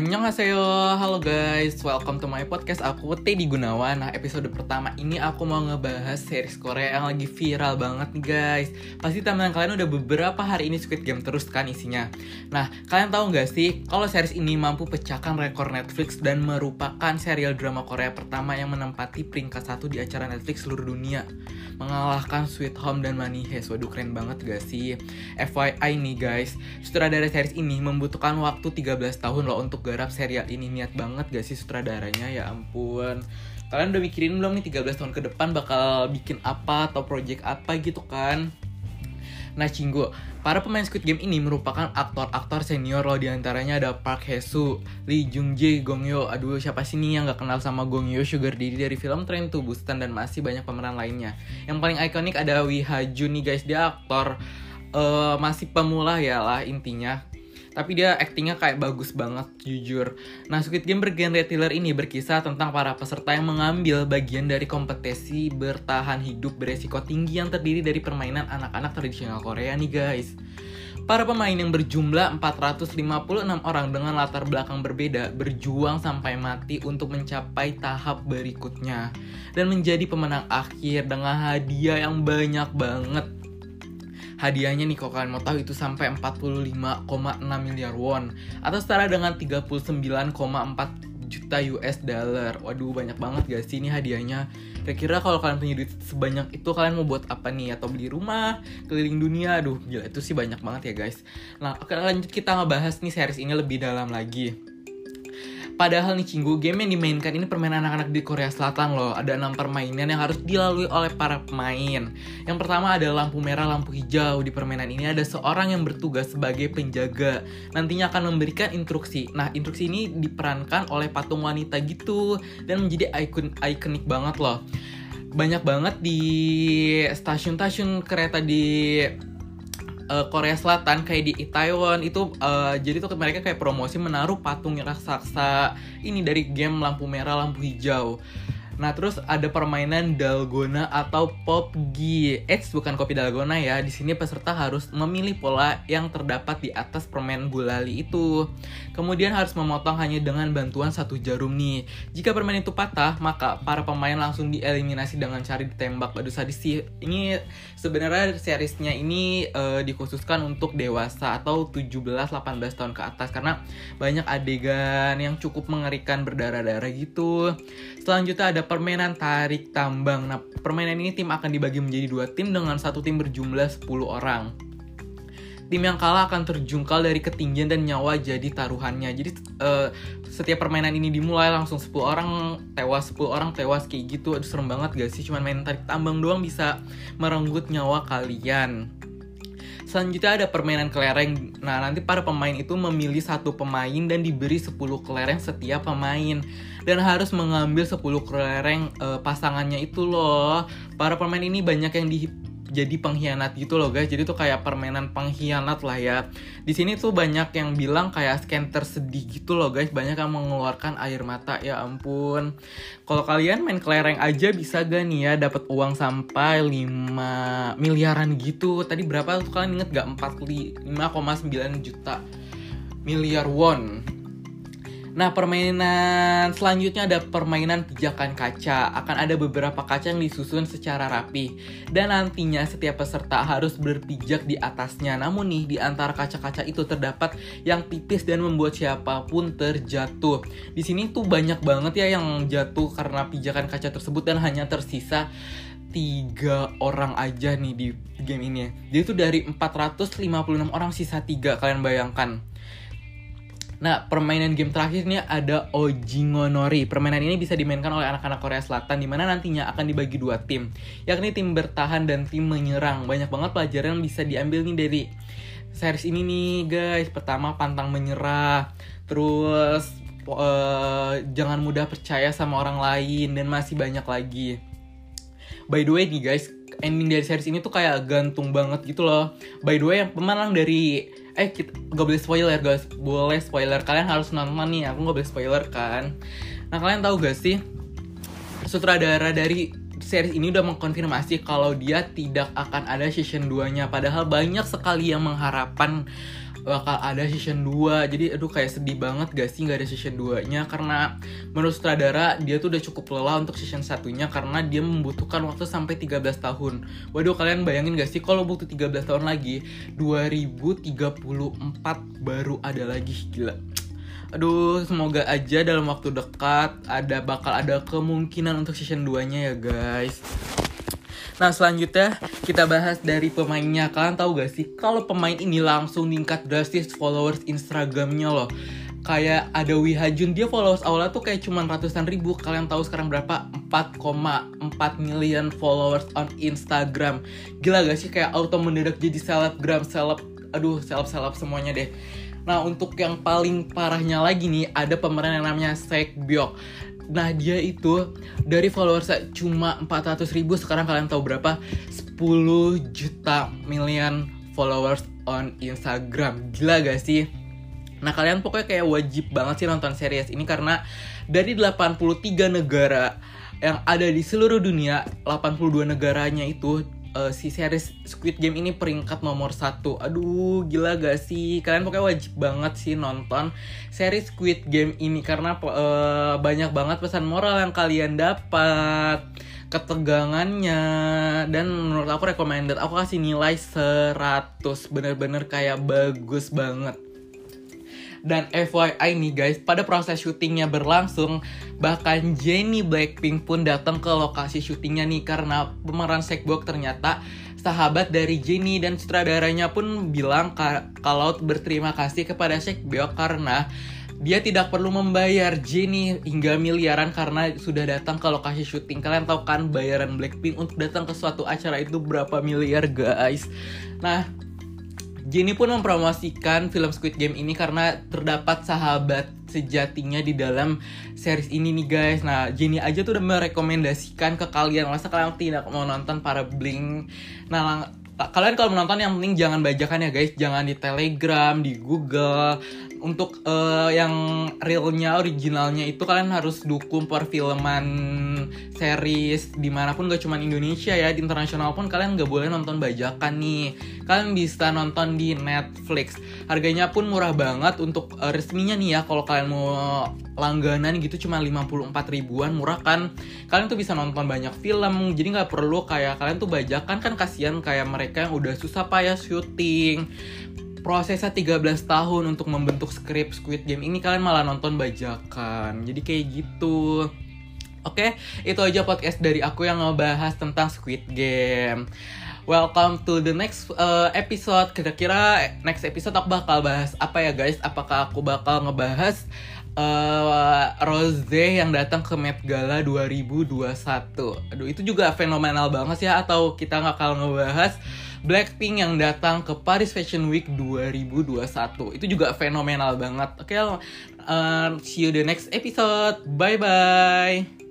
Annyeonghaseyo, halo guys, welcome to my podcast. Aku Teddy Gunawan. Nah episode pertama ini aku mau ngebahas series Korea yang lagi viral banget nih guys. Pasti teman kalian udah beberapa hari ini Squid Game terus kan isinya. Nah kalian tahu nggak sih kalau series ini mampu pecahkan rekor Netflix Dan merupakan serial drama Korea pertama yang menempati peringkat satu di acara Netflix seluruh dunia? Mengalahkan Sweet Home dan Money Heist. Waduh keren banget gak sih? FYI nih guys, sutradara series ini membutuhkan waktu 13 tahun loh untuk garap serial ini niat banget gak sih sutradaranya ya ampun kalian udah mikirin belum nih 13 tahun ke depan bakal bikin apa atau project apa gitu kan Nah Cinggu, para pemain Squid Game ini merupakan aktor-aktor senior loh di antaranya ada Park Hae-soo, Lee Jung Jae, Gong Yoo. Aduh siapa sih nih yang gak kenal sama Gong Yoo, Sugar Daddy dari film Train to Busan dan masih banyak pemeran lainnya. Yang paling ikonik ada Wi Ha Jun nih guys, dia aktor uh, masih pemula ya lah intinya tapi dia aktingnya kayak bagus banget jujur. Nah Squid Game bergenre thriller ini berkisah tentang para peserta yang mengambil bagian dari kompetisi bertahan hidup beresiko tinggi yang terdiri dari permainan anak-anak tradisional Korea nih guys. Para pemain yang berjumlah 456 orang dengan latar belakang berbeda berjuang sampai mati untuk mencapai tahap berikutnya dan menjadi pemenang akhir dengan hadiah yang banyak banget Hadiahnya nih kalau kalian mau tahu itu sampai 45,6 miliar won atau setara dengan 39,4 juta US dollar. Waduh banyak banget guys sih ini hadiahnya. Kira-kira kalau kalian punya duit sebanyak itu kalian mau buat apa nih? Atau beli rumah, keliling dunia? Aduh gila itu sih banyak banget ya guys. Nah oke lanjut kita ngebahas nih series ini lebih dalam lagi. Padahal nih Cinggu, game yang dimainkan ini permainan anak-anak di Korea Selatan loh. Ada enam permainan yang harus dilalui oleh para pemain. Yang pertama ada lampu merah, lampu hijau. Di permainan ini ada seorang yang bertugas sebagai penjaga. Nantinya akan memberikan instruksi. Nah, instruksi ini diperankan oleh patung wanita gitu. Dan menjadi ikon ikonik banget loh. Banyak banget di stasiun-stasiun kereta di uh, Korea Selatan kayak di Taiwan itu uh, jadi tuh mereka kayak promosi menaruh patung raksasa ini dari game lampu merah lampu hijau Nah, terus ada permainan dalgona atau popgi. Eits, bukan kopi dalgona ya. Di sini peserta harus memilih pola yang terdapat di atas permen gulali itu. Kemudian harus memotong hanya dengan bantuan satu jarum nih. Jika permen itu patah, maka para pemain langsung dieliminasi dengan cari ditembak. Aduh sadis sih. Ini sebenarnya seriesnya ini uh, dikhususkan untuk dewasa atau 17-18 tahun ke atas karena banyak adegan yang cukup mengerikan berdarah-darah gitu. Selanjutnya ada permainan tarik tambang. Nah, permainan ini tim akan dibagi menjadi dua tim dengan satu tim berjumlah 10 orang. Tim yang kalah akan terjungkal dari ketinggian dan nyawa jadi taruhannya. Jadi uh, setiap permainan ini dimulai langsung 10 orang tewas, 10 orang tewas kayak gitu. Aduh serem banget gak sih? Cuman main tarik tambang doang bisa merenggut nyawa kalian. Selanjutnya ada permainan kelereng. Nah, nanti para pemain itu memilih satu pemain dan diberi 10 kelereng setiap pemain. Dan harus mengambil 10 kelereng uh, pasangannya itu loh. Para pemain ini banyak yang di jadi pengkhianat gitu loh guys. Jadi tuh kayak permainan pengkhianat lah ya. Di sini tuh banyak yang bilang kayak scan tersedih gitu loh guys. Banyak yang mengeluarkan air mata ya ampun. Kalau kalian main kelereng aja bisa gak nih ya dapat uang sampai 5 miliaran gitu. Tadi berapa tuh kalian? Inget gak? 45,9 juta miliar won Nah, permainan selanjutnya ada permainan pijakan kaca. Akan ada beberapa kaca yang disusun secara rapi. Dan nantinya setiap peserta harus berpijak di atasnya. Namun nih, di antara kaca-kaca itu terdapat yang tipis dan membuat siapa pun terjatuh. Di sini tuh banyak banget ya yang jatuh karena pijakan kaca tersebut dan hanya tersisa tiga orang aja nih di game ini. Jadi itu dari 456 orang sisa tiga kalian bayangkan. Nah, permainan game terakhirnya ada Ojingonori. Permainan ini bisa dimainkan oleh anak-anak Korea Selatan, di mana nantinya akan dibagi dua tim, yakni tim bertahan dan tim menyerang. Banyak banget pelajaran yang bisa diambil nih dari series ini nih, guys. Pertama, pantang menyerah. Terus, uh, jangan mudah percaya sama orang lain, dan masih banyak lagi. By the way nih guys, ending dari series ini tuh kayak gantung banget gitu loh. By the way, yang pemenang dari eh kita gak boleh spoiler guys. Boleh spoiler. Kalian harus nonton nih. Aku gak boleh spoiler kan? Nah kalian tahu gak sih sutradara dari series ini udah mengkonfirmasi kalau dia tidak akan ada season 2 nya padahal banyak sekali yang mengharapkan bakal ada season 2 jadi aduh kayak sedih banget gak sih nggak ada season 2 nya karena menurut sutradara dia tuh udah cukup lelah untuk season satunya karena dia membutuhkan waktu sampai 13 tahun. Waduh kalian bayangin gak sih kalau butuh 13 tahun lagi 2034 baru ada lagi. Gila. Aduh, semoga aja dalam waktu dekat ada bakal ada kemungkinan untuk season 2-nya ya, guys. Nah selanjutnya kita bahas dari pemainnya. Kalian tahu gak sih? Kalau pemain ini langsung tingkat drastis followers Instagramnya loh. Kayak ada Wihajun dia followers awalnya tuh kayak cuman ratusan ribu. Kalian tahu sekarang berapa? 4,4 million followers on Instagram. Gila gak sih? Kayak auto mendadak jadi selebgram seleb Aduh seleb-seleb semuanya deh. Nah untuk yang paling parahnya lagi nih ada pemeran yang namanya Sekbyok. Dia itu dari followers cuma 400 ribu sekarang kalian tahu berapa? 10 juta million followers on Instagram. Gila gak sih? Nah kalian pokoknya kayak wajib banget sih nonton series ini karena dari 83 negara yang ada di seluruh dunia, 82 negaranya itu uh, si series Squid Game ini peringkat nomor satu. Aduh, gila gak sih? Kalian pokoknya wajib banget sih nonton series Squid Game ini karena uh, banyak banget pesan moral yang kalian dapat ketegangannya dan menurut aku recommended aku kasih nilai 100 bener-bener kayak bagus banget dan FYI nih guys, pada proses syutingnya berlangsung, bahkan Jennie Blackpink pun datang ke lokasi syutingnya nih karena pemeran Sekbok ternyata sahabat dari Jennie dan sutradaranya pun bilang kalau berterima kasih kepada Sekbok karena dia tidak perlu membayar Jennie hingga miliaran karena sudah datang ke lokasi syuting. Kalian tahu kan bayaran Blackpink untuk datang ke suatu acara itu berapa miliar guys. Nah, Jenny pun mempromosikan film Squid Game ini karena terdapat sahabat sejatinya di dalam series ini nih guys. Nah, Jenny aja tuh udah merekomendasikan ke kalian. Masa kalian tidak mau nonton para bling? Nah, kalian kalau menonton yang penting jangan bajakan ya guys. Jangan di Telegram, di Google, untuk uh, yang realnya originalnya itu kalian harus dukung perfilman series di mana pun gak cuma Indonesia ya di internasional pun kalian gak boleh nonton bajakan nih. Kalian bisa nonton di Netflix. Harganya pun murah banget untuk uh, resminya nih ya kalau kalian mau langganan gitu cuma 54 ribuan murah kan? Kalian tuh bisa nonton banyak film jadi nggak perlu kayak kalian tuh bajakan kan kasihan kayak mereka yang udah susah payah syuting prosesnya 13 tahun untuk membentuk skrip Squid Game ini kalian malah nonton bajakan. Jadi kayak gitu. Oke, itu aja podcast dari aku yang ngebahas tentang Squid Game. Welcome to the next uh, episode. Kira-kira next episode aku bakal bahas apa ya guys? Apakah aku bakal ngebahas uh, Rose yang datang ke Met Gala 2021? Aduh, itu juga fenomenal banget ya. Atau kita bakal ngebahas Blackpink yang datang ke Paris Fashion Week 2021 itu juga fenomenal banget. Oke, okay, uh, see you the next episode. Bye bye.